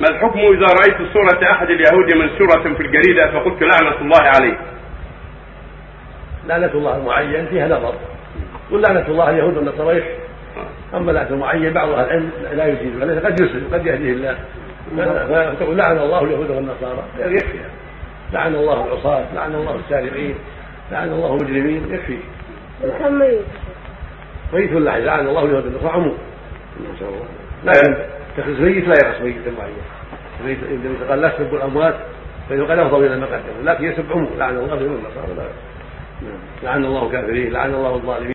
ما الحكم إذا رأيت صورة أحد اليهود منشورة في الجريدة فقلت لعنة الله عليه؟ لعنة الله المعين فيها نظر. قل لعنة الله اليهود والنصارى. أما لعنة المعين بعض أهل العلم لا يجيز عليه قد يسلم قد يهديه الله. فتقول لعن الله اليهود والنصارى. يكفي. لعن الله العصاة لعن الله السارقين لعن الله المجرمين. يكفي. كم ميت؟ ميت ولا لعن الله اليهود والنصارى. عموم. نسأل الله. لكن تخصيص ميت لا يخص ميت معين النبي قال لا تسبوا الأموات فإنه قد أفضل إلى ما قدموا لكن يسب عموم لعن الله اليهود والنصارى لعن الله الكافرين لعن الله الظالمين.